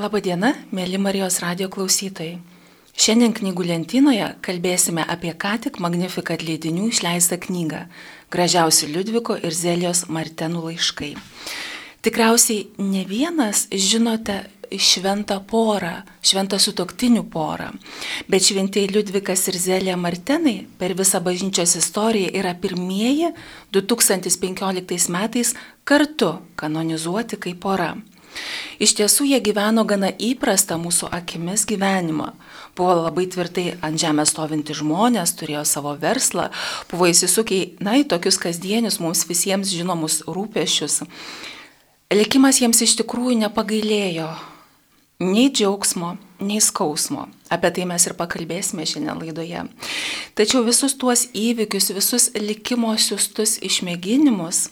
Labadiena, mėly Marijos radio klausytojai. Šiandien knygų lentynoje kalbėsime apie ką tik Magnificat leidinių išleistą knygą Gražiausi Liudviko ir Zelijos Martenų laiškai. Tikriausiai ne vienas žinote šventą porą, šventą sutoktinių porą, bet šventieji Liudvikas ir Zelija Martenai per visą bažnyčios istoriją yra pirmieji 2015 metais kartu kanonizuoti kaip pora. Iš tiesų jie gyveno gana įprastą mūsų akimis gyvenimą. Buvo labai tvirtai ant žemės stovinti žmonės, turėjo savo verslą, buvo įsisukiai, na, į tokius kasdienius mums visiems žinomus rūpešius. Likimas jiems iš tikrųjų nepagailėjo nei džiaugsmo, nei skausmo. Apie tai mes ir pakalbėsime šiandien laidoje. Tačiau visus tuos įvykius, visus likimo siustus išmėginimus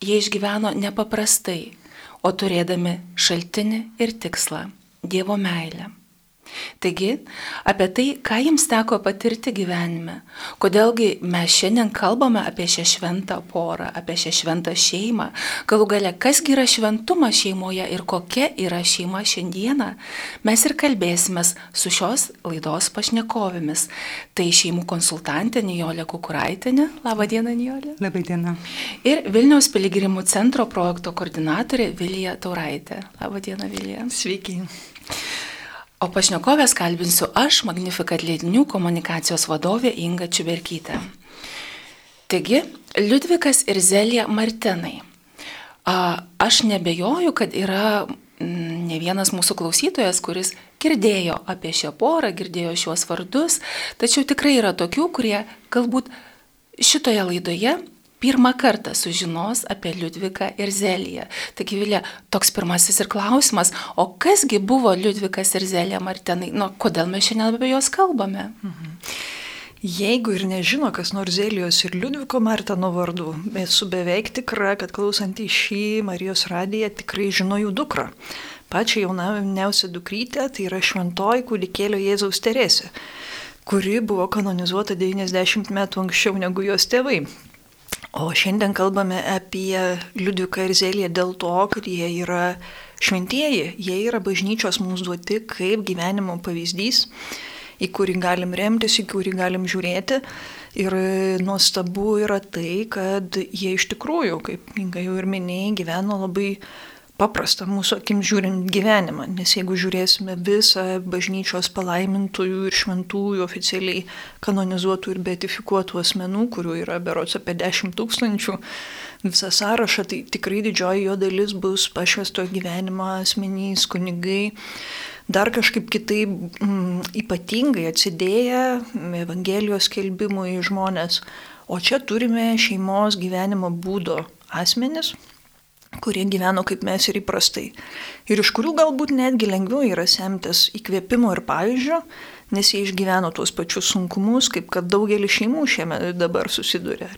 jie išgyveno nepaprastai o turėdami šaltinį ir tikslą - Dievo meilę. Taigi, apie tai, ką jums teko patirti gyvenime, kodėlgi mes šiandien kalbame apie šią šventą porą, apie šią šventą šeimą, galų gale, kasgi yra šventumas šeimoje ir kokia yra šeima šiandieną, mes ir kalbėsime su šios laidos pašnekovėmis. Tai šeimų konsultantė Nijolė Kukuraitinė. Labą dieną, Nijolė. Labą dieną. Ir Vilniaus piligrimų centro projekto koordinatorė Vilija Tauraitė. Labą dieną, Vilija. Sveiki. O pašnekovės kalbinsiu aš, Magnificat leidinių komunikacijos vadovė Inga Čiuberkytė. Taigi, Liudvikas ir Zelija Martenai. Aš nebejoju, kad yra ne vienas mūsų klausytojas, kuris girdėjo apie šią porą, girdėjo šiuos vardus, tačiau tikrai yra tokių, kurie galbūt šitoje laidoje pirmą kartą sužinos apie Liudviką ir Zeliją. Taigi, Vilė, toks pirmasis ir klausimas, o kasgi buvo Liudvikas ir Zelija Martenai, nu, kodėl mes šiandien apie juos kalbame? Mhm. Jeigu ir nežino, kas nors Zelijos ir Liudviko Martino vardų, esu beveik tikra, kad klausant į šį Marijos radiją tikrai žino jų dukrą. Pačią jauniausią dukrytę, tai yra šventoji kūdikėlio Jėzaus Teresė kuri buvo kanonizuota 90 metų anksčiau negu jos tėvai. O šiandien kalbame apie Liudviką ir Zeliją dėl to, kad jie yra šventieji, jie yra bažnyčios mums duoti kaip gyvenimo pavyzdys, į kurį galim remtis, į kurį galim žiūrėti. Ir nuostabu yra tai, kad jie iš tikrųjų, kaip Inga jau ir minėjai, gyveno labai paprastą mūsų akim žiūrint gyvenimą, nes jeigu žiūrėsime visą bažnyčios palaimintųjų ir šventųjų oficialiai kanonizuotų ir beatifikuotų asmenų, kurių yra berots apie 10 tūkstančių, visą sąrašą, tai tikrai didžioji jo dalis bus pašvesto gyvenimo asmenys, kunigai, dar kažkaip kitaip mm, ypatingai atsidėję Evangelijos kelbimui žmonės. O čia turime šeimos gyvenimo būdo asmenis, kurie gyveno kaip mes ir įprastai. Ir iš kurių galbūt netgi lengviau yra semtis įkvėpimo ir pavyzdžio, nes jie išgyveno tuos pačius sunkumus, kaip kad daugelis šeimų šiame dabar susiduria.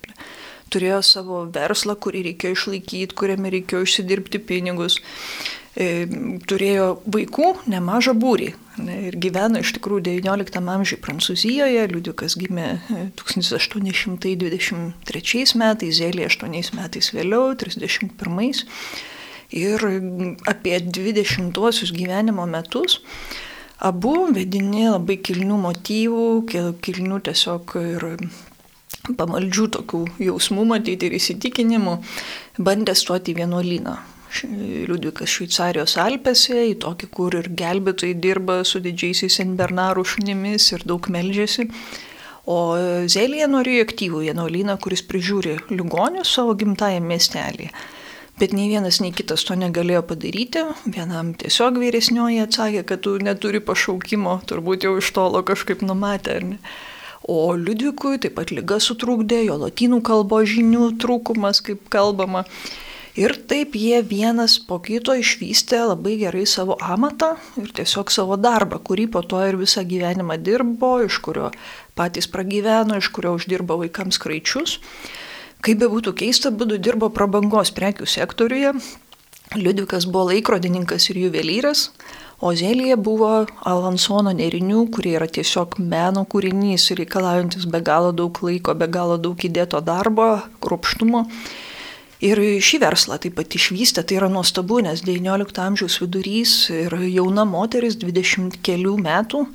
Turėjo savo verslą, kurį reikėjo išlaikyti, kuriame reikėjo išsidirbti pinigus. E, turėjo vaikų nemažą būrį ir gyveno iš tikrųjų XIX amžiuje Prancūzijoje, Liudikas gimė 1823 e, metais, Zėlė 8 metais vėliau, 31 ir apie 20-osius gyvenimo metus abu vedini labai kilnių motyvų, kilnių tiesiog ir pamaldžių tokių jausmų matyti ir įsitikinimų, bandė stoti į vienuolyną. Liudvikas Šveicarijos Alpėse, į tokį, kur ir gelbėtojai dirba su didžiaisiais Senbernarų šunimis ir daug melžiasi. O Zelija norėjo aktyvų vienuolyną, kuris prižiūri ligonius savo gimtajame miestelėje. Bet nei vienas, nei kitas to negalėjo padaryti. Vienam tiesiog vyresnioji atsakė, kad tu neturi pašaukimo, turbūt jau iš tolo kažkaip numatė. O Liudvikui taip pat lyga sutrūkdė, jo latinų kalbos žinių trūkumas, kaip kalbama. Ir taip jie vienas po kito išvystė labai gerai savo amatą ir tiesiog savo darbą, kurį po to ir visą gyvenimą dirbo, iš kurio patys pragyveno, iš kurio uždirbo vaikams kraičius. Kaip be būtų keista, būdu dirbo prabangos prekių sektoriuje. Liudvikas buvo laikrodininkas ir juvelyras, o Zelija buvo Alansono nerinių, kurie yra tiesiog meno kūrinys reikalaujantis be galo daug laiko, be galo daug įdėto darbo, kruopštumo Ir šį verslą taip pat išvystė, tai yra nuostabu, nes XIX amžiaus vidurys ir jauna moteris 20 kelių metų,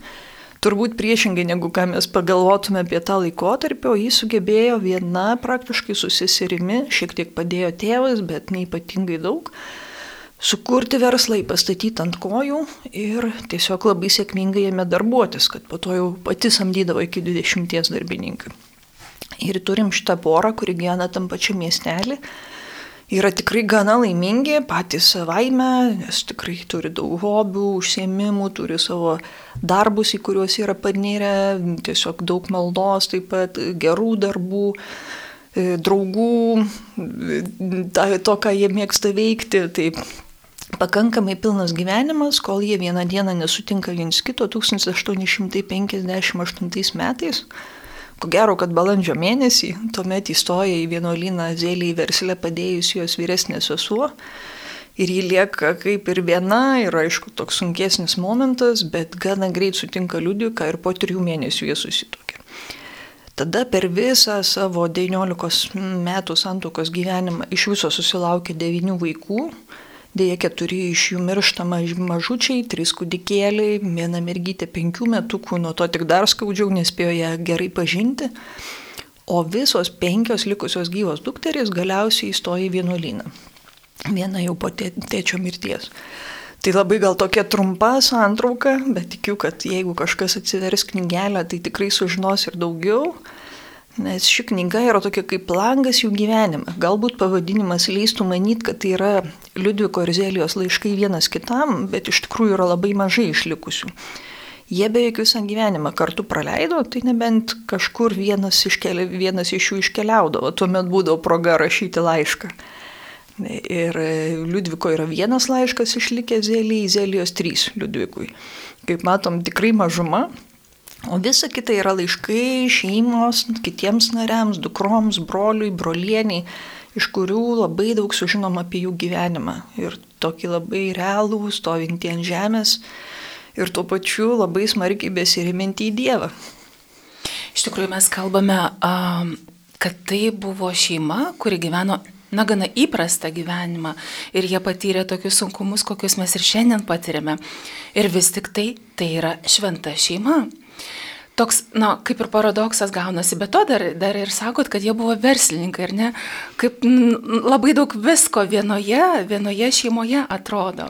turbūt priešingai negu ką mes pagalvotume apie tą laikotarpį, o jį sugebėjo viena praktiškai susisirimi, šiek tiek padėjo tėvas, bet neipatingai daug, sukurti verslą, pastatyti ant kojų ir tiesiog labai sėkmingai jame darbuotis, kad po to jau pati samdydavo iki 20 darbininkų. Ir turim šitą porą, kuri gyvena tam pačiam miestelį yra tikrai gana laimingi patys savaime, nes tikrai turi daug hobių, užsiemimų, turi savo darbus, į kuriuos yra panirę, tiesiog daug maldos, taip pat gerų darbų, e, draugų, to, ką jie mėgsta veikti. Tai pakankamai pilnas gyvenimas, kol jie vieną dieną nesutinka viens kito 1858 metais. Ko gero, kad balandžio mėnesį tuomet įstoja į vienuolyną Zėlį verslę padėjus jos vyresnė sesuo. Ir ji lieka kaip ir viena, ir aišku, toks sunkesnis momentas, bet gana greit sutinka liudiką ir po trijų mėnesių jie susitokia. Tada per visą savo 19 metų santokos gyvenimą iš viso susilaukė devynių vaikų, Dėja, keturi iš jų miršta mažučiai, trys kūdikėliai, viena mergytė penkių metukų, nuo to tik dar skaudžiau, nespėjo ją gerai pažinti. O visos penkios likusios gyvos dukterys galiausiai įstojo į vienuolyną. Viena jau po tėčio mirties. Tai labai gal tokia trumpa santrauka, bet tikiu, kad jeigu kažkas atsivers knygelę, tai tikrai sužinos ir daugiau. Nes ši knyga yra tokia kaip langas jų gyvenime. Galbūt pavadinimas leistų manyti, kad tai yra Liudviko ir Zelijos laiškai vienas kitam, bet iš tikrųjų yra labai mažai išlikusių. Jie beveik visą gyvenimą kartu praleido, tai nebent kažkur vienas, iškeli, vienas iš jų iškeliaudavo, tuomet būdavo proga rašyti laišką. Ir Liudviko yra vienas laiškas išlikęs Zelijai, Zelijos trys Liudvikui. Kaip matom, tikrai mažuma, O visa kita yra laiškai šeimos, kitiems nariams, dukroms, broliui, brolieniai, iš kurių labai daug sužinom apie jų gyvenimą. Ir tokį labai realų, stovintį ant žemės ir tuo pačiu labai smarkiai besiriminti į Dievą. Iš tikrųjų mes kalbame, kad tai buvo šeima, kuri gyveno na, gana įprastą gyvenimą ir jie patyrė tokius sunkumus, kokius mes ir šiandien patiriame. Ir vis tik tai, tai yra šventa šeima toks, na, kaip ir paradoksas gaunasi, bet to dar, dar ir sakot, kad jie buvo verslininkai, ar ne? Kaip n, labai daug visko vienoje, vienoje šeimoje atrodo.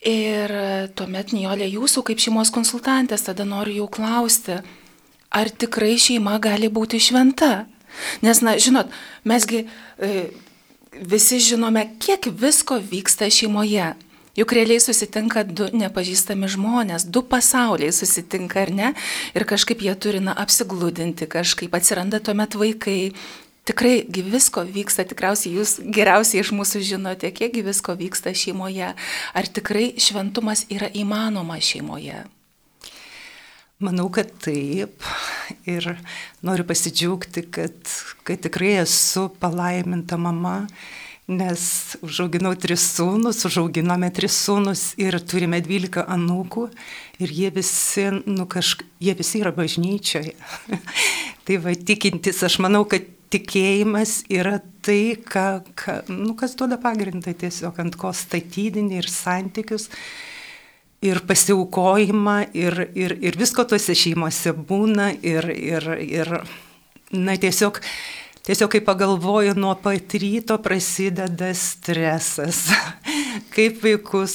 Ir tuomet, Nijolė, jūsų kaip šeimos konsultantės, tada noriu jau klausti, ar tikrai šeima gali būti šventa? Nes, na, žinot, mesgi e, visi žinome, kiek visko vyksta šeimoje. Juk realiai susitinka du nepažįstami žmonės, du pasauliai susitinka ar ne, ir kažkaip jie turi na, apsiglūdinti, kažkaip atsiranda tuomet vaikai. Tikrai visko vyksta, tikriausiai jūs geriausiai iš mūsų žinote, kiek visko vyksta šeimoje. Ar tikrai šventumas yra įmanoma šeimoje? Manau, kad taip. Ir noriu pasidžiaugti, kad, kad tikrai esu palaiminta mama nes užauginau tris sūnus, užauginome tris sūnus ir turime dvylika anūkų ir jie visi, nu, kažk... jie visi yra bažnyčioje. tai va, tikintis, aš manau, kad tikėjimas yra tai, ką, ką, nu, kas duoda pagrindą tiesiog ant ko statydinį ir santykius. Ir pasiaukojimą, ir, ir, ir visko tuose šeimose būna, ir, ir, ir na, tiesiog Tiesiog kai pagalvoju, nuo pat ryto prasideda stresas. Kaip vaikus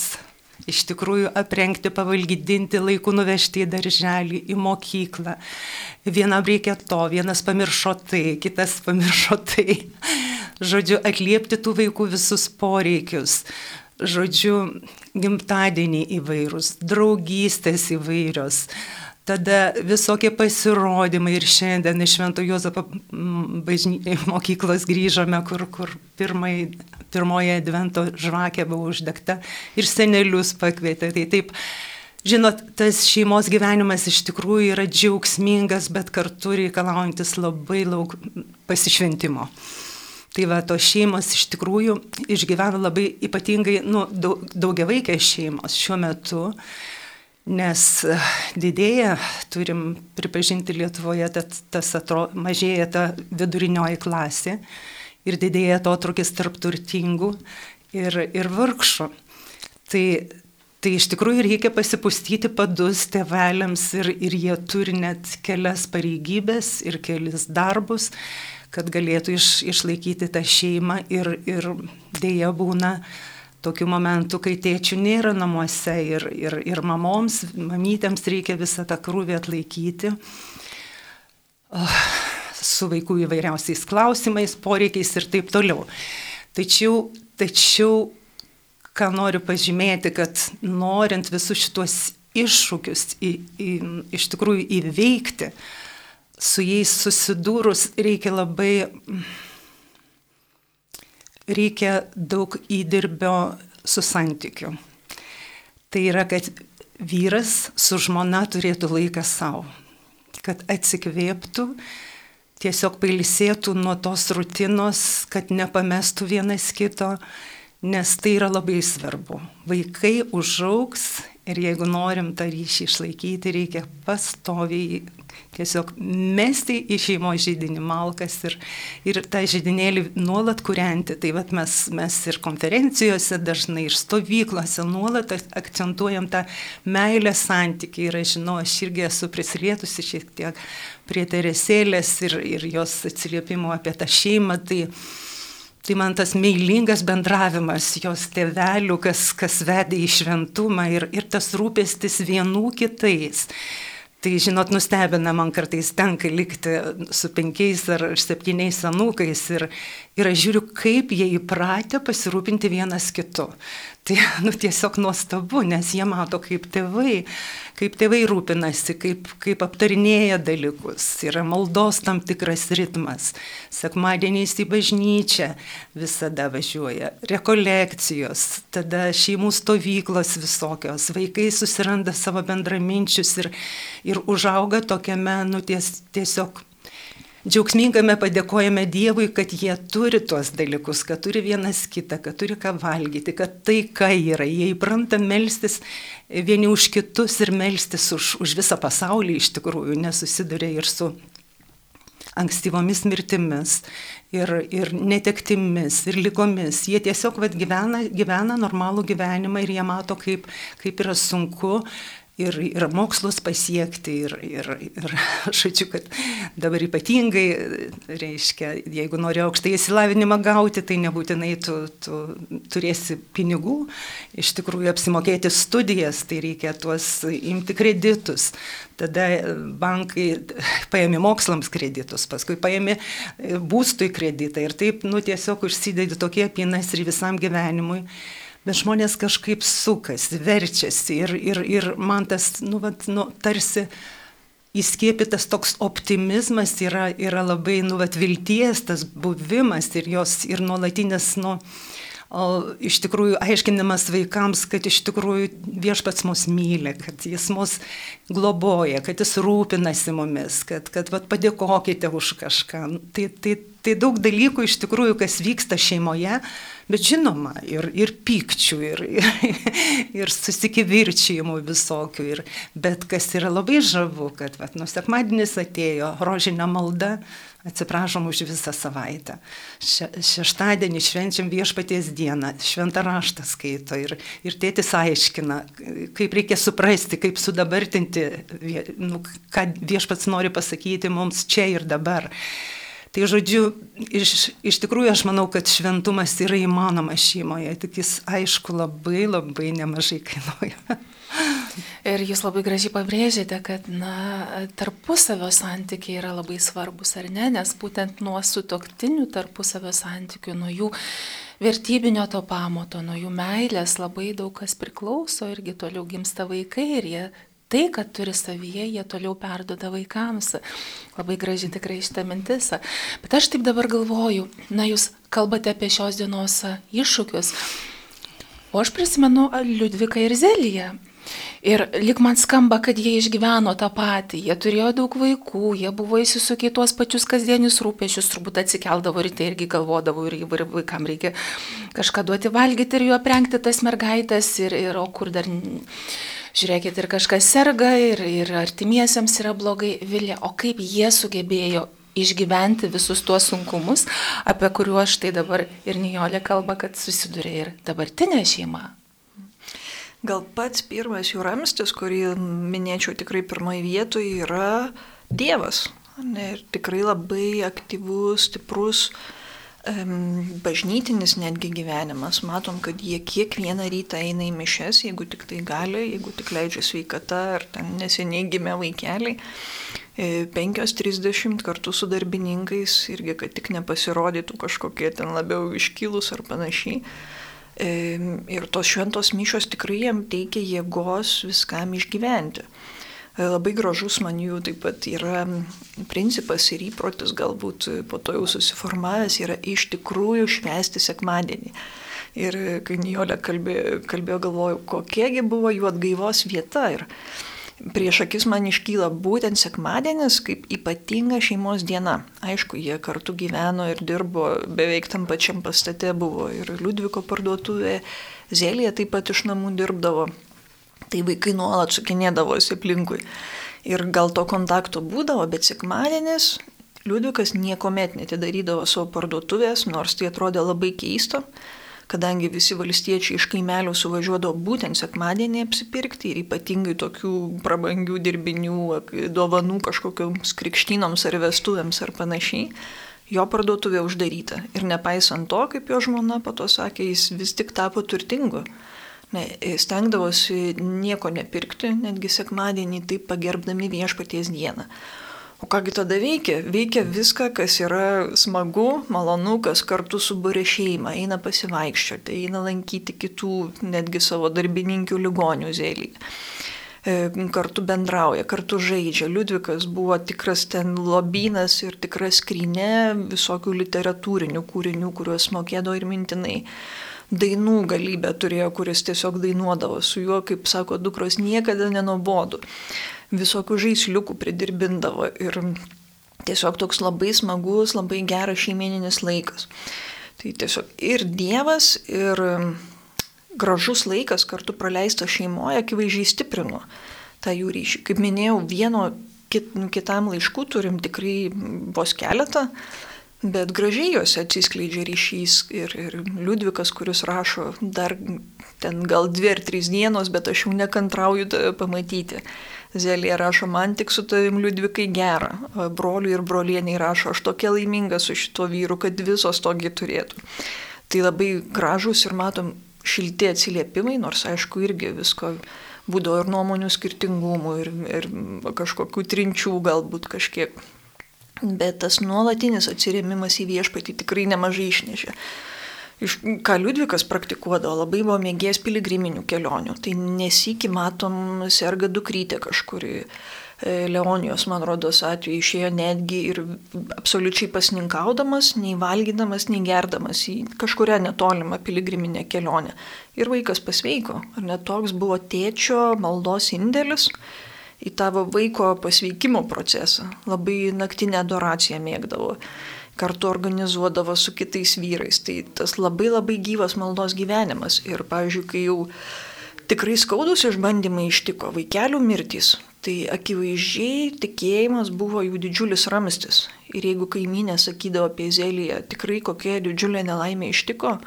iš tikrųjų aprengti, pavalgydinti, laiku nuvežti į darželį, į mokyklą. Vienam reikia to, vienas pamiršo tai, kitas pamiršo tai. Žodžiu, atliepti tų vaikų visus poreikius. Žodžiu, gimtadieniai įvairūs, draugystės įvairios. Tada visokie pasirodymai ir šiandien iš Švento Jozapo bažny... mokyklos grįžome, kur, kur pirmai, pirmoje advento žvakė buvo uždegta ir senelius pakvietė. Tai taip, žinot, tas šeimos gyvenimas iš tikrųjų yra džiaugsmingas, bet kartu reikalaujantis labai daug pasišventimo. Tai va, tos šeimos iš tikrųjų išgyvena labai ypatingai, nu, daug, daugiavaikės šeimos šiuo metu. Uh, nes e, didėja, turim pripažinti Lietuvoje, tas atro, mažėja ta vidurinioji klasė ir didėja atotrukis tarp turtingų ir, ir vargšų. Tai, tai iš tikrųjų reikia pasipustyti padus tėveliams ir, ir jie turi net kelias pareigybės ir kelis darbus, kad galėtų iš, išlaikyti tą šeimą ir, ir dėja būna tokių momentų, kai tėčių nėra namuose ir, ir, ir mamoms, mamytėms reikia visą tą krūvį atlaikyti. Oh, su vaikų įvairiausiais klausimais, poreikiais ir taip toliau. Tačiau, tačiau ką noriu pažymėti, kad norint visus šituos iššūkius į, į, iš tikrųjų įveikti, su jais susidūrus reikia labai reikia daug įdirbio su santykiu. Tai yra, kad vyras su žmona turėtų laiką savo, kad atsikvėptų, tiesiog pailsėtų nuo tos rutinos, kad nepamestų vienas kito, nes tai yra labai svarbu. Vaikai užauks ir jeigu norim tą ryšį išlaikyti, reikia pastoviai tiesiog mesti į šeimos žydinį malkas ir, ir tą žydinėlį nuolat kurianti. Tai vat mes, mes ir konferencijose dažnai, ir stovyklose nuolat akcentuojam tą meilę santykį. Ir aš žinau, aš irgi esu prisilietusi šiek tiek prie Teresėlės ir, ir jos atsiliepimo apie tą šeimą. Tai, Tai man tas meilingas bendravimas jos tėvelių, kas, kas vedė į šventumą ir, ir tas rūpestis vienų kitais. Tai, žinot, nustebina man kartais tenka likti su penkiais ar septyniais anūkais ir, ir aš žiūriu, kaip jie įpratę pasirūpinti vienas kitu. Tai, nu, tiesiog nuostabu, nes jie mato, kaip tėvai, kaip tėvai rūpinasi, kaip, kaip aptarinėja dalykus. Yra maldos tam tikras ritmas. Sekmadieniais į bažnyčią visada važiuoja. Rekolekcijos, tada šeimų stovyklos visokios. Vaikai susiranda savo bendraminčius ir, ir užauga tokiame, nu, ties, tiesiog džiaugsmingame padėkojame Dievui, kad jie turi tuos dalykus, kad turi vienas kitą, kad turi ką valgyti, kad tai ką yra. Jie įpranta melstis vieni už kitus ir melstis už, už visą pasaulį iš tikrųjų, nesusiduria ir su ankstyvomis mirtimis, ir, ir netektimis, ir lygomis. Jie tiesiog vat, gyvena, gyvena normalų gyvenimą ir jie mato, kaip, kaip yra sunku ir, ir mokslus pasiekti, ir, ir, ir žodžiu, kad dabar ypatingai, reiškia, jeigu nori aukštai įsilavinimą gauti, tai nebūtinai tu, tu turėsi pinigų, iš tikrųjų apsimokėti studijas, tai reikia tuos imti kreditus. Tada bankai paėmė mokslams kreditus, paskui paėmė būstui kreditą ir taip, nu, tiesiog užsidedi tokie pinas ir visam gyvenimui bet žmonės kažkaip sukasi, verčiasi ir, ir, ir man tas, nu, vat, nu, tarsi įskiepytas toks optimizmas yra, yra labai, nu, vat, vilties, tas buvimas ir jos ir nuolatinis, nu, o, iš tikrųjų aiškinimas vaikams, kad iš tikrųjų viešpats mus myli, kad jis mus globoja, kad jis rūpinasi mumis, kad, kad vat, padėkokite už kažką. Tai, tai, tai daug dalykų iš tikrųjų, kas vyksta šeimoje, Bet žinoma, ir, ir pykčių, ir, ir, ir susikivirčijimų visokių. Ir, bet kas yra labai žavu, kad vat, nu, sekmadienis atėjo, rožinė malda, atsiprašom už visą savaitę. Še, šeštadienį švenčiam viešpaties dieną, šventą raštą skaito ir, ir tėtis aiškina, kaip reikia suprasti, kaip sudabartinti, nu, ką viešpats nori pasakyti mums čia ir dabar. Tai žodžiu, iš, iš tikrųjų aš manau, kad šventumas yra įmanomas šeimoje, tik jis aišku labai labai nemažai kainuoja. Ir jūs labai gražiai pabrėžėte, kad na, tarpusavio santykiai yra labai svarbus, ar ne? Nes būtent nuo sutoktinių tarpusavio santykių, nuo jų vertybinio to pamato, nuo jų meilės labai daug kas priklauso irgi toliau gimsta vaikai ir jie tai, kad turi savyje, jie toliau perdoda vaikams. Labai graži tikrai šitą mintis. Bet aš taip dabar galvoju, na jūs kalbate apie šios dienos iššūkius. O aš prisimenu Liudviką ir Zeliją. Ir lik man skamba, kad jie išgyveno tą patį, jie turėjo daug vaikų, jie buvo įsisukę į tuos pačius kasdienius rūpešius, turbūt atsikeldavo ryte irgi galvodavo ir vaikam reikia kažką duoti valgyti ir juo aprengti tas mergaitės ir, ir o kur dar žiūrėkit, ir kažkas serga, ir, ir artimiesiems yra blogai, Vilė, o kaip jie sugebėjo išgyventi visus tuos sunkumus, apie kuriuos štai dabar ir Nijolė kalba, kad susiduria ir dabartinė šeima. Gal pats pirmas jų ramstis, kurį minėčiau tikrai pirmoje vietoje, yra Dievas. Ir tikrai labai aktyvus, stiprus, um, bažnytinis netgi gyvenimas. Matom, kad jie kiekvieną rytą eina į mišes, jeigu tik tai gali, jeigu tik leidžia sveikata ar ten neseniai gimė vaikeliai. 5.30 e, kartu su darbininkais, irgi kad tik nepasirodytų kažkokie ten labiau iškilus ar panašiai. Ir tos šventos mišos tikrai jam teikia jėgos viskam išgyventi. E, labai gražus man jų taip pat yra principas ir įprotis, galbūt po to jau susiformavęs, yra iš tikrųjų švęsti sekmadienį. Ir kai Nijolė kalbėjo, kalbėjo, galvojau, kokiegi buvo jų atgaivos vieta. Ir prieš akis man iškyla būtent sekmadienis kaip ypatinga šeimos diena. Aišku, jie kartu gyveno ir dirbo beveik tam pačiam pastate, buvo ir Liudviko parduotuvė, Zelija taip pat iš namų dirbdavo. Tai vaikai nuolat sukinėdavosi aplinkui. Ir gal to kontakto būdavo, bet sekmadienis Liudvikas niekuomet netidarydavo savo parduotuvės, nors tai atrodė labai keista kadangi visi valstiečiai iš kaimelių suvažiuodavo būtent sekmadienį apsipirkti ir ypatingai tokių prabangių dirbinių, dovanų kažkokiams krikštynoms ar vestuvėms ar panašiai, jo parduotuvė uždaryta. Ir nepaisant to, kaip jo žmona po to sakė, jis vis tik tapo turtingu. Ne, stengdavosi nieko nepirkti, netgi sekmadienį taip pagerbdami viešpaties dieną. O kągi tada veikia? Veikia viską, kas yra smagu, malonu, kas kartu subūrė šeimą, eina pasivaikščioti, eina lankyti kitų, netgi savo darbininkių ligonių zėlį. E, kartu bendrauja, kartu žaidžia. Liudvikas buvo tikras ten lobynas ir tikras skrinė visokių literatūrinių kūrinių, kuriuos mokėdavo ir mintinai dainų galybę turėjo, kuris tiesiog dainuodavo su juo, kaip sako, dukros niekada nenobodu visokių žaisliukų pridirbindavo ir tiesiog toks labai smagus, labai geras šeimeninis laikas. Tai tiesiog ir Dievas, ir gražus laikas kartu praleistas šeimoje akivaizdžiai stiprino tą jų ryšį. Kaip minėjau, vieno kit, kitam laiškų turim tikrai vos keletą, bet gražiai juose atsiskleidžia ryšys ir, ir Liudvikas, kuris rašo dar ten gal dvi ar trys dienos, bet aš jau nekantrauju pamatyti. Zelija rašo, man tik su tavim liudvikai gera. Broliui ir brolieniai rašo, aš tokia laiminga su šito vyru, kad visos togi turėtų. Tai labai gražus ir matom šilti atsiliepimai, nors aišku irgi visko būdavo ir nuomonių skirtingumų, ir, ir kažkokių trinčių galbūt kažkiek. Bet tas nuolatinis atsirėmimas į viešpatį tikrai nemažai išnešė iš, ką Liudvikas praktikuodavo, labai buvo mėgėjęs piligriminių kelionių. Tai nesikį matom serga dukrytė kažkuri. E, Leonijos, man rodos, atveju išėjo netgi ir absoliučiai pasninkaudamas, nei valgydamas, nei gerdamas į kažkuria netolimą piligriminę kelionę. Ir vaikas pasveiko. Ar net toks buvo tėčio maldos indėlis į tavo vaiko pasveikimo procesą. Labai naktinę adoraciją mėgdavo kartu organizuodavo su kitais vyrais. Tai tas labai labai gyvas maldos gyvenimas. Ir, pavyzdžiui, kai jau tikrai skaudus išbandymai ištiko vaikelių mirtys, tai akivaizdžiai tikėjimas buvo jų didžiulis ramstis. Ir jeigu kaiminė sakydavo apie Zeliją, tikrai kokia didžiulė nelaimė ištiko,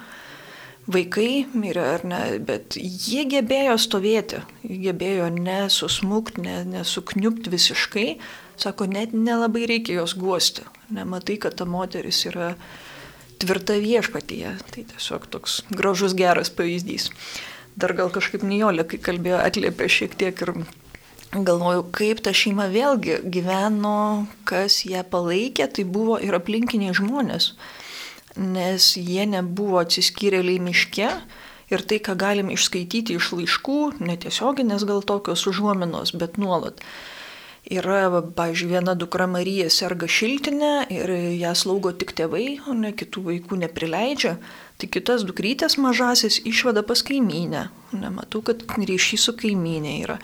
vaikai mirė ar ne, bet jie gebėjo stovėti, jie gebėjo nesusmukti, ne, nesukniupti visiškai, sako, net nelabai reikia jos guosti, nematai, kad ta moteris yra tvirta viešpatyje. Tai tiesiog toks gražus, geras pavyzdys. Dar gal kažkaip Nijolė, kai kalbėjo, atliepė šiek tiek ir galvoju, kaip ta šeima vėlgi gyveno, kas ją palaikė, tai buvo ir aplinkiniai žmonės, nes jie nebuvo atsiskyrėliai miške. Ir tai, ką galim išskaityti iš laiškų, netiesioginės gal tokios užuominos, bet nuolat Yra, pavyzdžiui, viena dukra Marija serga šiltinę ir ją slaugo tik tėvai, o ne kitų vaikų neprileidžia. Tai kitas dukrytės mažasis išveda pas kaimynę. Nematau, kad ryšys su kaimynė yra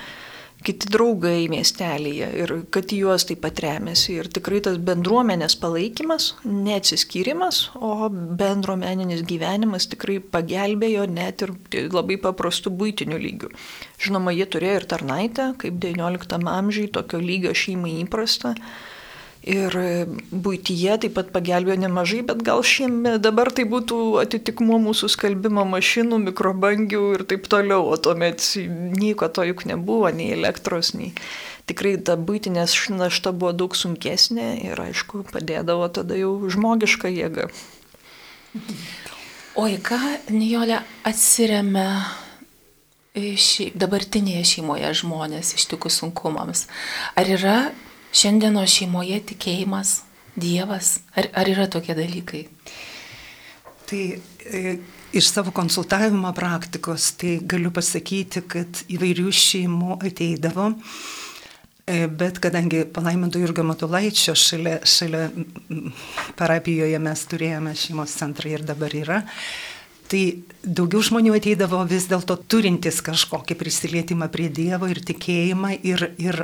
kiti draugai miestelėje ir kad juos taip pat remiasi. Ir tikrai tas bendruomenės palaikymas, neatsiskyrimas, o bendruomeninis gyvenimas tikrai pagelbėjo net ir labai paprastų būtinių lygių. Žinoma, jie turėjo ir tarnaitę, kaip XIX amžiai, tokio lygio šeimai įprasta. Ir būtyje taip pat pagelbėjo nemažai, bet gal šiame dabar tai būtų atitikmuo mūsų skalbimo mašinų, mikrobangių ir taip toliau, o tuomet nieko to juk nebuvo, nei elektros, nei tikrai ta būtinės našta buvo daug sunkesnė ir aišku padėdavo tada jau žmogiška jėga. O į ką Nijolė atsiriame ši, dabartinėje šeimoje žmonės ištikus sunkumams? Ar yra šiandieno šeimoje tikėjimas, Dievas, ar, ar yra tokie dalykai? Tai e, iš savo konsultavimo praktikos tai galiu pasakyti, kad įvairių šeimų ateidavo, e, bet kadangi palaiminto Jurgio Matulaičio šalia, šalia parapijoje mes turėjome šeimos centrą ir dabar yra, Tai daugiau žmonių ateidavo vis dėlto turintis kažkokį prisilietimą prie Dievo ir tikėjimą ir, ir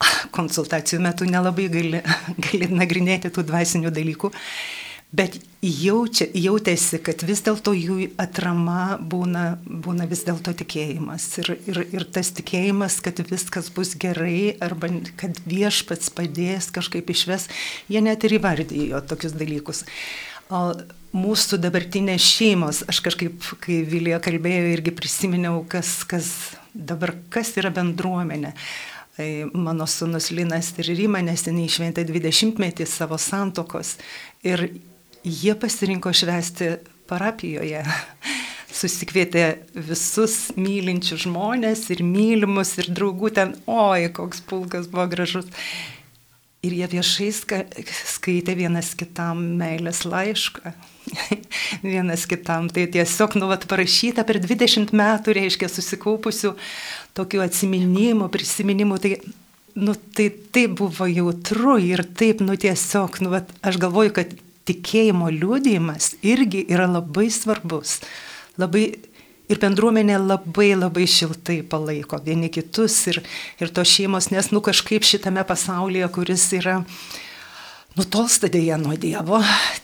konsultacijų metu nelabai gali, gali nagrinėti tų dvasinių dalykų, bet jaučia, jautėsi, kad vis dėlto jų atrama būna, būna vis dėlto tikėjimas. Ir, ir, ir tas tikėjimas, kad viskas bus gerai arba kad viešpats padės kažkaip išves, jie net ir įvardyjo tokius dalykus. O mūsų dabartinės šeimos, aš kažkaip, kai Vilija kalbėjo, irgi prisiminiau, kas, kas dabar, kas yra bendruomenė. Tai mano sunus Linas ir Rima neseniai šventė 20 metį savo santokos ir jie pasirinko švesti parapijoje. Susikvietė visus mylinčius žmonės ir mylimus ir draugų ten, oi, koks pulkas buvo gražus. Ir jie viešai skaitė vienas kitam meilės laišką. vienas kitam. Tai tiesiog, nu, vat, parašyta per 20 metų, reiškia, susikaupusių tokių atsiminimų, prisiminimų. Tai, nu, tai, tai buvo jautru ir taip, nu, tiesiog, nu, vat, aš galvoju, kad tikėjimo liūdėjimas irgi yra labai svarbus. Labai ir bendruomenė labai labai šiltai palaiko vieni kitus ir, ir tos šeimos, nes, nu, kažkaip šitame pasaulyje, kuris yra nutolsta dėja nuo Dievo,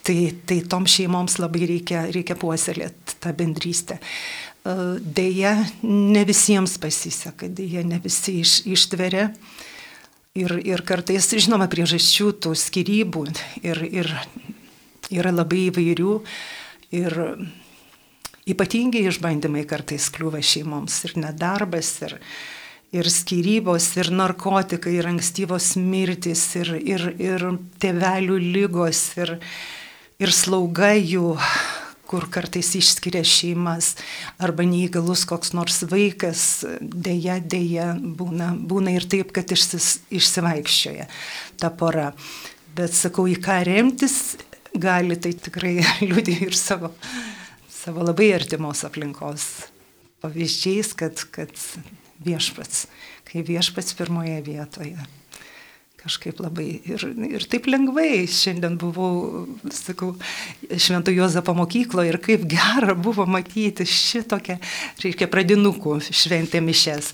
tai, tai tom šeimoms labai reikia, reikia puoselėti tą bendrystę. Dėja, ne visiems pasiseka, dėja, ne visi iš, ištveria. Ir, ir kartais, žinoma, priežasčių tų skirybų ir, ir yra labai įvairių. Ir ypatingai išbandymai kartais kliūva šeimoms ir nedarbas, ir, ir skirybos, ir narkotikai, ir ankstyvos mirtis, ir, ir, ir tėvelių lygos, ir, ir slauga jų kur kartais išskiria šeimas, arba neįgalus koks nors vaikas, dėja, dėja, būna, būna ir taip, kad išsis, išsivaikščioja ta pora. Bet sakau, į ką remtis gali, tai tikrai liūdė ir savo, savo labai artimos aplinkos pavyzdžiais, kad, kad viešpats, kai viešpats pirmoje vietoje. Kažkaip labai ir, ir taip lengvai šiandien buvau, sakau, Švento Jozapo mokykloje ir kaip gera buvo matyti šitokią, reiškia, pradinukų šventė mišes.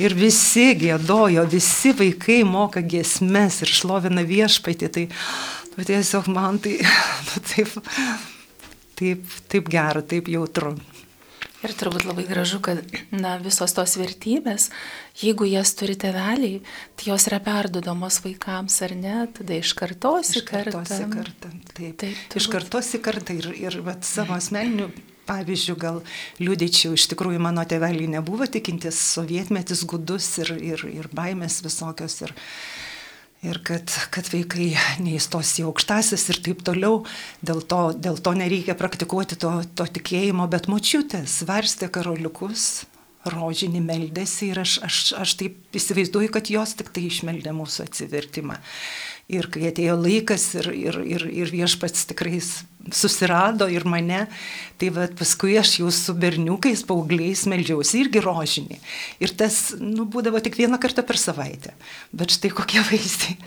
Ir visi gėdojo, visi vaikai moka giesmes ir šlovina viešpatį. Tai nu, tiesiog man tai nu, taip, taip, taip gera, taip jautru. Ir turbūt labai gražu, kad na, visos tos vertybės, jeigu jas turi teveliai, tai jos yra perdodamos vaikams ar ne, tada iš kartos į kartą. Iš kartos į kartą. Taip, taip turbūt. iš kartos į kartą ir, ir vat, savo asmeniniu pavyzdžių gal liūdėčiau, iš tikrųjų mano teveliai nebuvo tikintis, sovietmetis gudus ir, ir, ir baimės visokios. Ir, ir kad, kad vaikai neįstos į aukštasis ir taip toliau. Dėl to, dėl to nereikia praktikuoti to, to tikėjimo, bet močiutės varstė karoliukus, rožinį meldėsi ir aš, aš, aš taip įsivaizduoju, kad jos tik tai išmeldė mūsų atsivertimą. Ir kai atėjo laikas ir, ir, ir, ir viešpats tikrai susirado ir mane, tai va, paskui aš jau su berniukais, paaugliais meldžiausi irgi rožinį. Ir tas, nu, būdavo tik vieną kartą per savaitę. Bet štai kokie vaisiai.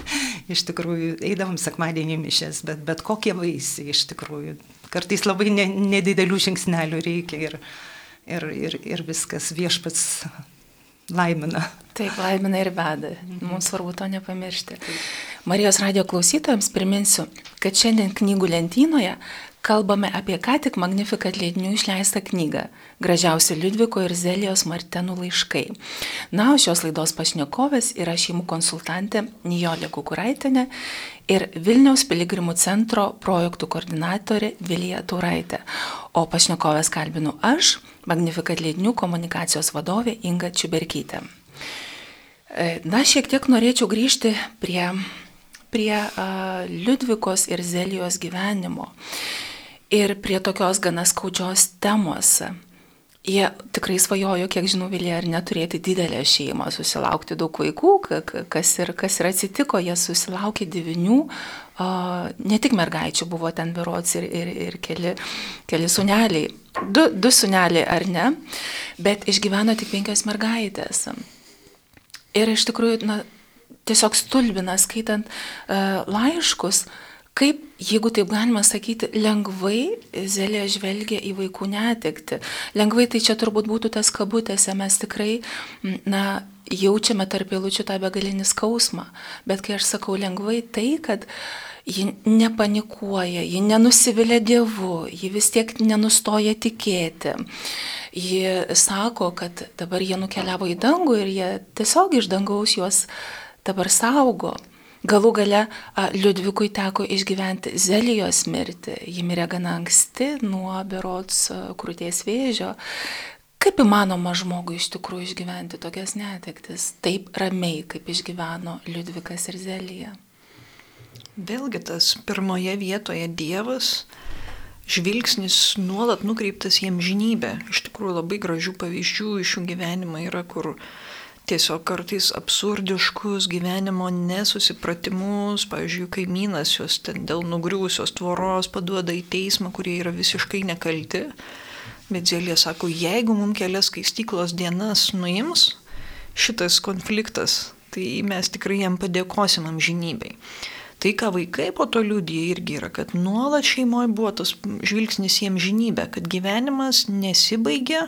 Iš tikrųjų, eidavom sekmadienį mišęs, bet, bet kokie vaisiai iš tikrųjų. Kartais labai ne, nedidelių žingsnelių reikia ir, ir, ir, ir viskas viešpats laimina. Taip, laimina ir veda. Mums svarbu to nepamiršti. Marijos radio klausytojams priminsiu, kad šiandien knygų lentynoje kalbame apie ką tik Magnificat leidinių išleistą knygą Gražiausi Liudviko ir Zelijos Martenų laiškai. Na, o šios laidos pašnekovės yra šeimų konsultantė Nijolė Kukuraitinė ir Vilniaus piligrimų centro projektų koordinatorė Vilija Tauraitė. O pašnekovės kalbinu aš, Magnificat leidinių komunikacijos vadovė Inga Čiuberkytė. E, na, šiek tiek norėčiau grįžti prie, prie uh, Liudvikos ir Zelijos gyvenimo ir prie tokios gana skaudžios temos. Jie tikrai svajojo, kiek žinau, Vilija, ar neturėti didelę šeimą, susilaukti daug vaikų, kas ir, kas ir atsitiko, jie susilaukė devinių, uh, ne tik mergaičių, buvo ten virots ir, ir, ir keli, keli suneliai, du, du suneliai ar ne, bet išgyveno tik penkios mergaitės. Ir iš tikrųjų, na, tiesiog stulbina skaitant uh, laiškus, kaip, jeigu taip galima sakyti, lengvai Zelė žvelgia į vaikų netekti. Lengvai tai čia turbūt būtų tas kabutėse, mes tikrai, na, jaučiame tarp eilučių tą begalinį skausmą. Bet kai aš sakau lengvai, tai, kad ji nepanikuoja, ji nenusivilia Dievu, ji vis tiek nenustoja tikėti. Ji sako, kad dabar jie nukeliavo į dangų ir jie tiesiog iš dangaus juos dabar saugo. Galų gale Liudvikui teko išgyventi Zelijos mirtį. Ji mirė gana anksti nuo berots krūties vėžio. Kaip įmanoma žmogui iš tikrųjų išgyventi tokias netektis, taip ramiai, kaip išgyveno Liudvikas ir Zelija? Vėlgi tas pirmoje vietoje Dievas, žvilgsnis nuolat nukreiptas į amžinybę. Iš tikrųjų labai gražių pavyzdžių iš jų gyvenimo yra, kur tiesiog kartais absurdiškus gyvenimo nesusipratimus, pavyzdžiui, kaimynas juos ten dėl nugriūsios tvoros paduoda į teismą, kurie yra visiškai nekalti. Bet Zelė sako, jeigu mums kelias skaistyklos dienas nuims šitas konfliktas, tai mes tikrai jam padėkosim amžinybei. Tai, ką vaikai po to liūdė irgi yra, kad nuolat šeimoje buvo tas žvilgsnis į amžinybę, kad gyvenimas nesibaigia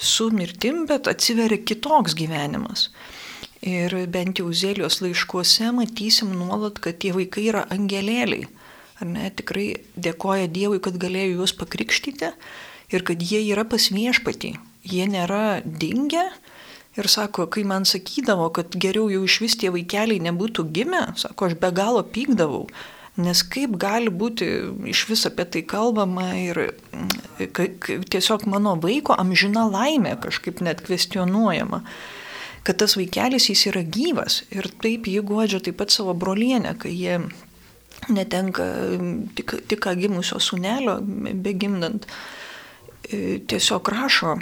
su mirtim, bet atsiveria kitoks gyvenimas. Ir bent jau Zelijos laiškuose matysim nuolat, kad tie vaikai yra angelėliai. Ar ne, tikrai dėkoja Dievui, kad galėjo juos pakrikštyti ir kad jie yra pas viešpatį. Jie nėra dingę, Ir sako, kai man sakydavo, kad geriau jau iš vis tie vaikeliai nebūtų gimę, sako, aš be galo pykdavau. Nes kaip gali būti iš vis apie tai kalbama ir mm, tiesiog mano vaiko amžina laimė kažkaip net kvestionuojama. Kad tas vaikelis jis yra gyvas ir taip jį godžia taip pat savo brolienę, kai jie netenka tik, tik ką gimusio sunelio, begimdant. Be E, tiesiog rašo,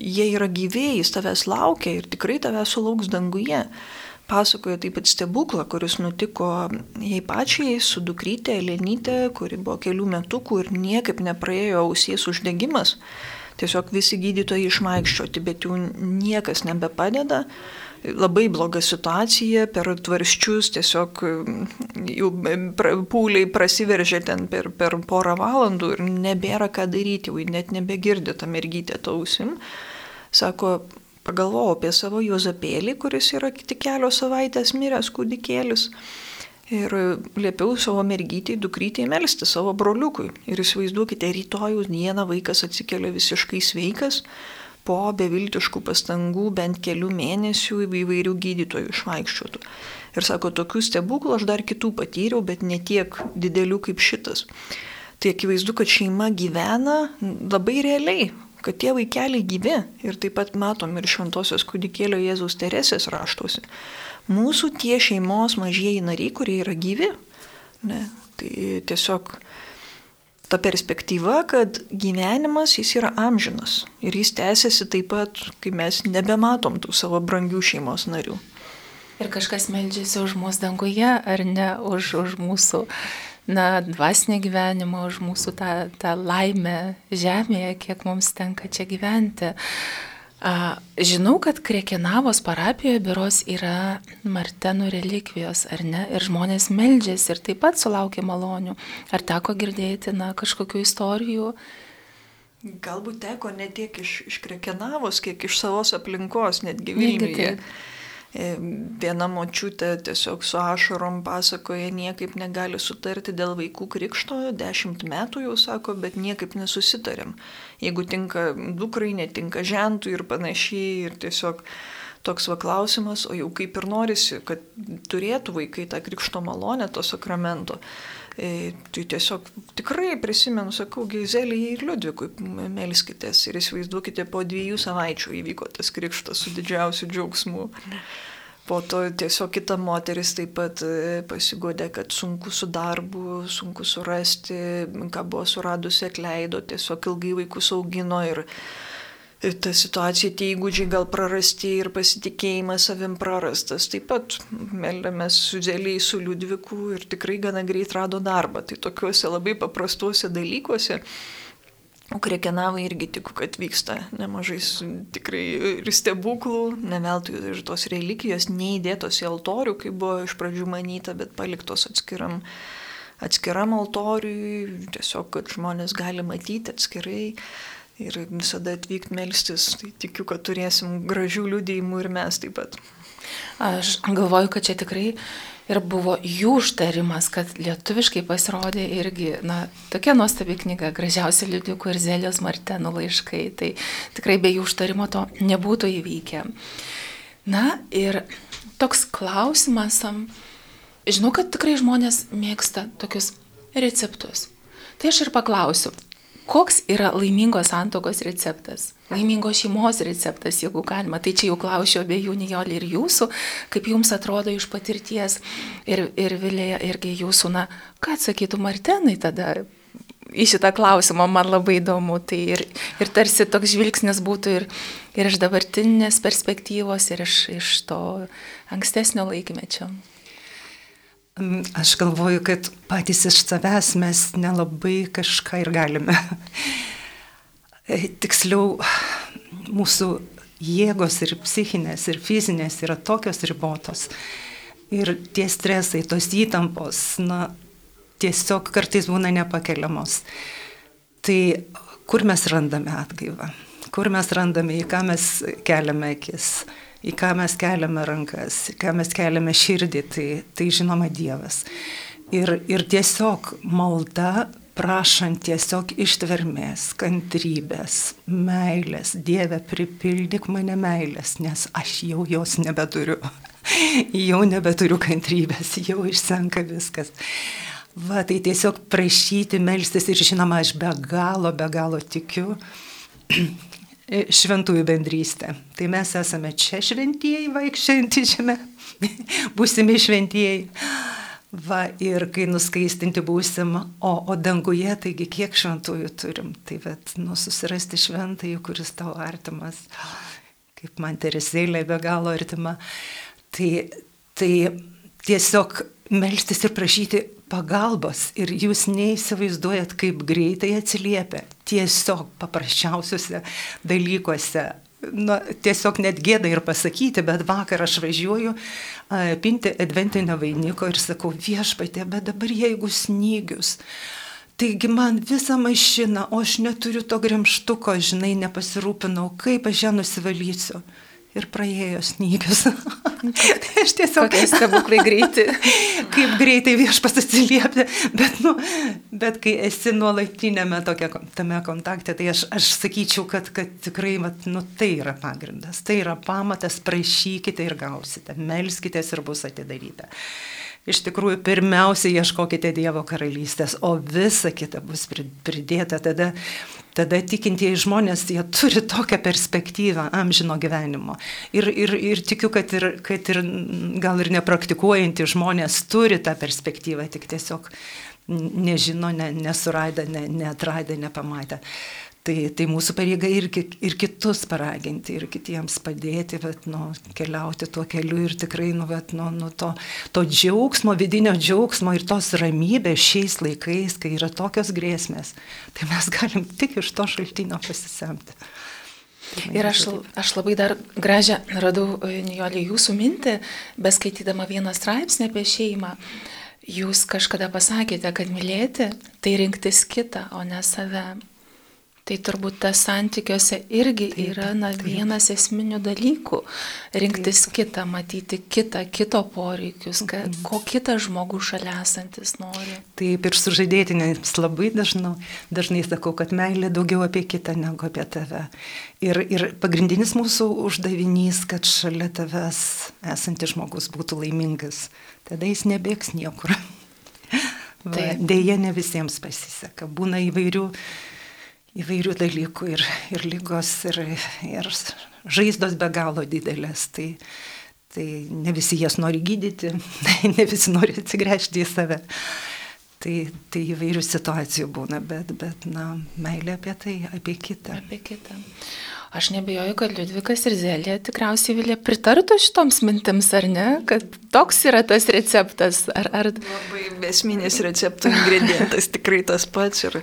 jie yra gyvėjai, tavęs laukia ir tikrai tavęs sulauks danguje. Pasakoja taip pat stebuklą, kuris nutiko jai pačiai su dukrytė Elenytė, kuri buvo kelių metukų ir niekaip nepraėjo ausies uždegimas. Tiesiog visi gydytojai išmaikščioti, bet jų niekas nebepadeda labai bloga situacija, per tvarščius tiesiog mm, jų pra, pūliai prasiveržė ten per, per porą valandų ir nebėra ką daryti, jau net nebegirdi tą mergytę tausim. Sako, pagalvojau apie savo Jozapėlį, kuris yra tik kelios savaitės miręs kūdikėlis. Ir liepiau savo mergytį, dukrytį melsti savo broliukui. Ir įsivaizduokite, rytojus dieną vaikas atsikelia visiškai sveikas, po beviltiškų pastangų bent kelių mėnesių įvairių gydytojų išvaikščiotų. Ir sako, tokių stebuklų aš dar kitų patyriau, bet ne tiek didelių kaip šitas. Tai akivaizdu, kad šeima gyvena labai realiai, kad tie vaikeliai gyvi. Ir taip pat matom ir šventosios kūdikėlio Jėzaus Teresės raštuose. Mūsų tie šeimos mažieji nariai, kurie yra gyvi, ne, tai tiesiog ta perspektyva, kad gyvenimas jis yra amžinas ir jis tęsiasi taip pat, kai mes nebematom tų savo brangių šeimos narių. Ir kažkas meldžiasi už mūsų danguje, ar ne už, už mūsų na, dvasinį gyvenimą, už mūsų tą, tą laimę žemėje, kiek mums tenka čia gyventi. Žinau, kad Krekenavos parapijoje biros yra Martenų relikvijos, ar ne? Ir žmonės meldžiasi ir taip pat sulaukia malonių. Ar teko girdėti, na, kažkokių istorijų? Galbūt teko ne tiek iš, iš Krekenavos, kiek iš savos aplinkos, netgi Vilniuje. E, viena močiutė tiesiog su ašarom pasakoja, niekaip negali sutarti dėl vaikų krikšto, dešimt metų jau sako, bet niekaip nesusitarėm. Jeigu tinka dukrai, netinka žentų ir panašiai, ir tiesiog toks va klausimas, o jau kaip ir norisi, kad turėtų vaikai tą krikšto malonę, to sakramento. E, tai tiesiog tikrai prisimenu, sakau, Geizelijai ir Liudvikui melskitės ir įsivaizduokite, po dviejų savaičių įvyko tas krikštas su didžiausiu džiaugsmu. Po to tiesiog kita moteris taip pat e, pasigodė, kad sunku su darbu, sunku surasti, ką buvo suradusi atleido, tiesiog ilgai vaikus augino ir ta situacija, tie įgūdžiai gal prarasti ir pasitikėjimas savim prarastas. Taip pat meldėmės su dėliai su Liudviku ir tikrai gana greit rado darbą. Tai tokiuose labai paprastuose dalykuose. Ukrekenavai irgi tikiu, kad vyksta nemažai tikrai ir stebuklų, neveltui ir tos relikijos neįdėtos į altorių, kaip buvo iš pradžių manyta, bet paliktos atskiram, atskiram altoriui, tiesiog, kad žmonės gali matyti atskirai ir visada atvykti melstis. Tai tikiu, kad turėsim gražių liudijimų ir mes taip pat. Aš galvoju, kad čia tikrai ir buvo jų užtarimas, kad lietuviškai pasirodė irgi, na, tokia nuostabi knyga, gražiausia Liudvikų ir Zelijos Martenų laiškai. Tai tikrai be jų užtarimo to nebūtų įvykę. Na ir toks klausimas, žinau, kad tikrai žmonės mėgsta tokius receptus. Tai aš ir paklausiu, Koks yra laimingos santokos receptas? Laimingos šeimos receptas, jeigu galima. Tai čia jau klausiu abiejų Nijolį ir jūsų, kaip jums atrodo iš patirties ir, ir Vilėje irgi jūsų, na, ką atsakytų Martenai tada į šitą klausimą, man labai įdomu. Tai ir, ir tarsi toks žvilgsnis būtų ir, ir iš dabartinės perspektyvos, ir iš, iš to ankstesnio laikmečio. Aš galvoju, kad patys iš savęs mes nelabai kažką ir galime. E, tiksliau, mūsų jėgos ir psichinės, ir fizinės yra tokios ribotos. Ir tie stresai, tos įtampos, na, tiesiog kartais būna nepakeliamos. Tai kur mes randame atgaivą? Kur mes randame, į ką mes keliame akis? Į ką mes keliame rankas, į ką mes keliame širdį, tai, tai žinoma Dievas. Ir, ir tiesiog malda, prašant tiesiog ištvermės, kantrybės, meilės, Dieve pripildyk mane meilės, nes aš jau jos nebeturiu. jau nebeturiu kantrybės, jau išsenka viskas. Va, tai tiesiog prašyti, melstis ir žinoma, aš be galo, be galo tikiu šventųjų bendrystė. Tai mes esame čia šventieji vaikščiantys žemė, būsimi šventieji. Va, ir kai nuskaistinti būsim, o, o danguje, taigi kiek šventųjų turim, tai bet, nu, susirasti šventąjį, kuris tau artimas, kaip man Teresėlė be galo artima, tai, tai tiesiog melstis ir prašyti pagalbos. Ir jūs neįsivaizduojat, kaip greitai atsiliepia tiesiog paprasčiausiuose dalykuose. Nu, tiesiog net gėda ir pasakyti, bet vakar aš važiuoju a, pinti adventinio vainiko ir sakau, viešpatė, bet dabar jeigu snygius, Taigi man visą mašiną, o aš neturiu to gremštuko, žinai, nepasirūpinau, kaip aš ją nusivalysiu ir praėjo snygius. tai aš tiesiog... Kokie stebuklai greiti. kaip greitai viešpas atsiliepti, bet, nu, bet kai esi nuolatinėme tokia, tame kontakte, tai aš, aš sakyčiau, kad, kad tikrai, vat, nu, tai yra pagrindas, tai yra pamatas, prašykite ir gausite, melskitės ir bus atidaryta. Iš tikrųjų, pirmiausia, ieškokite Dievo karalystės, o visa kita bus pridėta. Tada, tada tikintieji žmonės, jie turi tokią perspektyvą amžino gyvenimo. Ir, ir, ir tikiu, kad ir, kad ir gal ir nepraktikuojantys žmonės turi tą perspektyvą, tik tiesiog nežino, ne, nesuradę, ne, neatradę, nepamatę. Tai, tai mūsų pareiga ir, ir kitus paraginti, ir kitiems padėti, bet, nu, keliauti tuo keliu ir tikrai, nu, bet, nu, nu, to, to džiaugsmo, vidinio džiaugsmo ir tos ramybės šiais laikais, kai yra tokios grėsmės, tai mes galim tik iš to šaltinio pasisemti. Tai ir aš, aš labai dar gražią radau, e, Nijolį, jūsų mintį, beskaitydama vieną straipsnį apie šeimą. Jūs kažkada pasakėte, kad mylėti tai rinktis kitą, o ne save. Tai turbūt tas santykiuose irgi taip, yra na, taip. vienas esminių dalykų - rinktis taip. kitą, matyti kitą, kito poreikius, kad, mhm. ko kitas žmogus šalia esantis nori. Taip ir sužadėtinėms labai dažnai, dažnai sakau, kad meilė daugiau apie kitą negu apie tave. Ir, ir pagrindinis mūsų uždavinys, kad šalia tavęs esantis žmogus būtų laimingas. Tada jis nebėgs niekur. Va, dėja, ne visiems pasiseka. Būna įvairių įvairių dalykų ir, ir lygos, ir, ir žaizdos be galo didelės. Tai, tai ne visi jas nori gydyti, ne visi nori atsigręžti į save. Tai, tai įvairių situacijų būna, bet, bet na, meilė apie tai, apie kitą. Apie kitą. Aš nebejoju, kad Liudvikas ir Zelė tikriausiai vilė pritartų šitoms mintims, ar ne, kad toks yra tas receptas. Ar, ar... Labai esminis recepto ingredientas, tikrai tas pats ir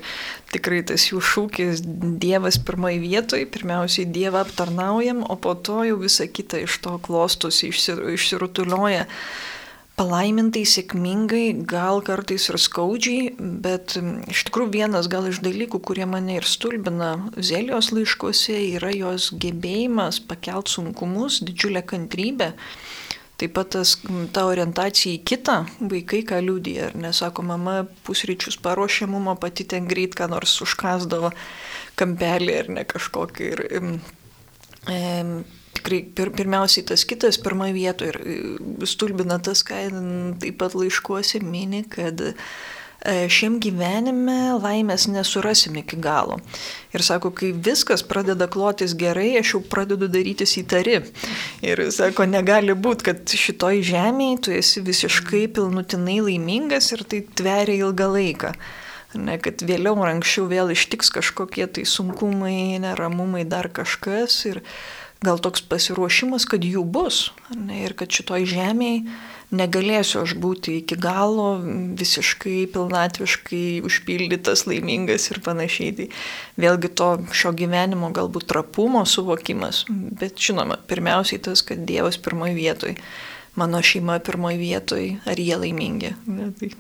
tikrai tas jų šūkis Dievas pirmoji vietoje, pirmiausiai Dievą aptarnaujam, o po to jau visa kita iš to klostosi, išsirutulioja palaimintai, sėkmingai, gal kartais ir skaudžiai, bet iš tikrųjų vienas gal iš dalykų, kurie mane ir stulbina Zelijos laiškose, yra jos gebėjimas pakelt sunkumus, didžiulę kantrybę. Taip pat tas, ta orientacija į kitą, vaikai ką liūdija, ar nesako, mama pusryčius paruošė mum, pati ten greit ką nors užkasdavo kampelį ar ne kažkokį. Ir, e, tikrai pir, pirmiausiai tas kitas pirmoje vietoje ir e, stulbina tas, ką taip pat laiškuose mini, kad e, šiam gyvenime laimės nesurasim iki galo. Ir sako, kai viskas pradeda klotis gerai, aš jau pradedu darytis įtari. Ir sako, negali būti, kad šitoj žemėje tu esi visiškai pilnutinai laimingas ir tai tveria ilgą laiką. Ne, kad vėliau ar anksčiau vėl ištiks kažkokie tai sunkumai, neramumai, dar kažkas. Ir, gal toks pasiruošimas, kad jų bus. Ne, ir kad šitoj žemėje negalėsiu aš būti iki galo visiškai pilnatviškai užpildytas, laimingas ir panašiai. Tai vėlgi to šio gyvenimo galbūt trapumo suvokimas, bet žinoma, pirmiausiai tas, kad Dievas pirmoji vietoj, mano šeima pirmoji vietoj, ar jie laimingi. Ne, tai...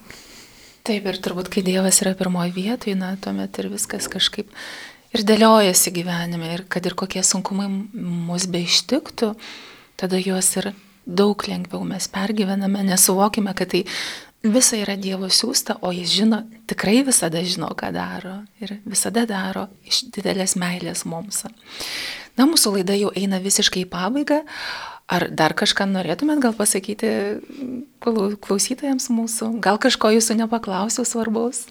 Taip, ir turbūt, kai Dievas yra pirmoji vietoj, na, tuomet ir viskas kažkaip ir dėliojasi gyvenime ir kad ir kokie sunkumai mus beištiktų, tada juos ir daug lengviau mes pergyvename, nesuvokime, kad tai visa yra Dievo siūsta, o jis žino, tikrai visada žino, ką daro ir visada daro iš didelės meilės mums. Na, mūsų laida jau eina visiškai į pabaigą. Ar dar kažką norėtumėt gal pasakyti klausytojams mūsų? Gal kažko jūsų nepaklausiau svarbaus?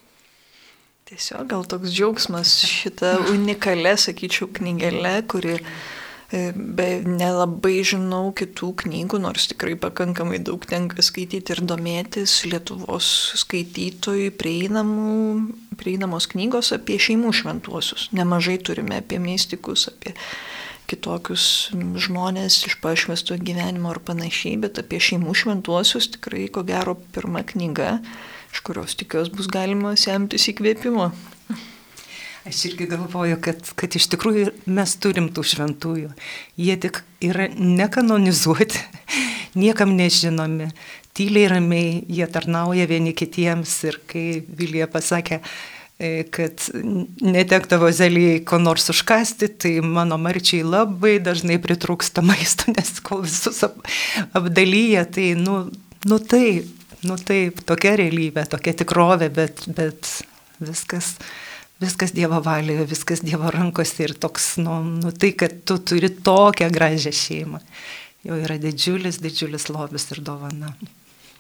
Tiesiog gal toks džiaugsmas šitą unikalią, sakyčiau, knygelę, kuri e, be nelabai žinau kitų knygų, nors tikrai pakankamai daug tenka skaityti ir domėtis Lietuvos skaitytojų prieinamų, prieinamos knygos apie šeimų šventuosius. Nemažai turime apie mystikus, apie kitokius žmonės iš pašvesto gyvenimo ar panašiai, bet apie šeimų šventuosius tikrai ko gero pirma knyga iš kurios tikiuosi bus galima semtis įkvėpimo. Aš irgi galvoju, kad, kad iš tikrųjų mes turim tų šventųjų. Jie tik yra nekanonizuoti, niekam nežinomi, tyliai ramiai, jie tarnauja vieni kitiems ir kai Vilija pasakė, e, kad netektavo zelyjai ko nors užkasti, tai mano marčiai labai dažnai pritrūksta maisto, nes kol visus ap, apdalyja, tai nu, nu taip, nu taip, tokia realybė, tokia tikrovė, bet, bet viskas, viskas Dievo valioje, viskas Dievo rankose ir toks, nu, nu tai, kad tu turi tokią gražią šeimą, jau yra didžiulis, didžiulis lobis ir dovana.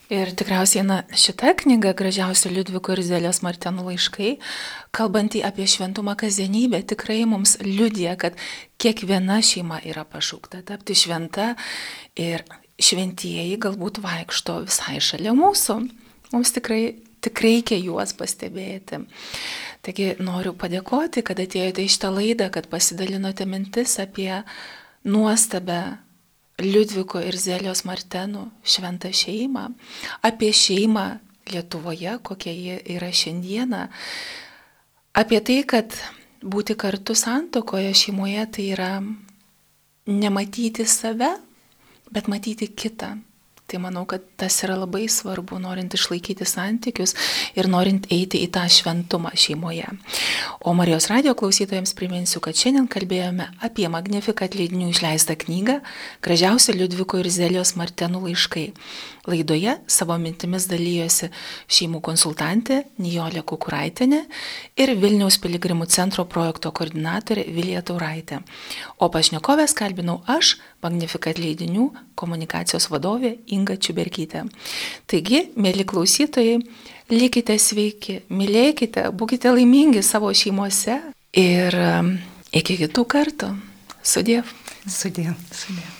Ir tikriausiai na, šita knyga, gražiausia Liudviko ir Zelės Martenų laiškai, kalbantį apie šventumą kasdienybę, tikrai mums liudija, kad kiekviena šeima yra pašaukta tapti šventa ir šventieji galbūt vaikšto visai šalia mūsų. Mums tikrai, tik reikia juos pastebėti. Taigi noriu padėkoti, kad atėjote į šitą laidą, kad pasidalinote mintis apie nuostabę Liudviko ir Zelijos Martenų šventą šeimą, apie šeimą Lietuvoje, kokia jie yra šiandieną, apie tai, kad būti kartu santokoje šeimoje tai yra nematyti save, bet matyti kitą, Tai manau, kad tas yra labai svarbu, norint išlaikyti santykius ir norint eiti į tą šventumą šeimoje. O Marijos radio klausytojams priminsiu, kad šiandien kalbėjome apie Magnifikat leidinių išleistą knygą Gražiausi Liudviko ir Zelijos Martenų laiškai. Laidoje savo mintimis dalyjosi šeimų konsultantė Nijolė Kukuraitinė ir Vilniaus piligrimų centro projekto koordinatorė Vilija Tauraitė. O pašnekovės kalbinau aš, Magnifikat leidinių komunikacijos vadovė Inga Čiuberkytė. Taigi, mėly klausytojai, likite sveiki, mylėkite, būkite laimingi savo šeimose ir um, iki kitų kartų. Sudėv. Sudėv. Sudėv.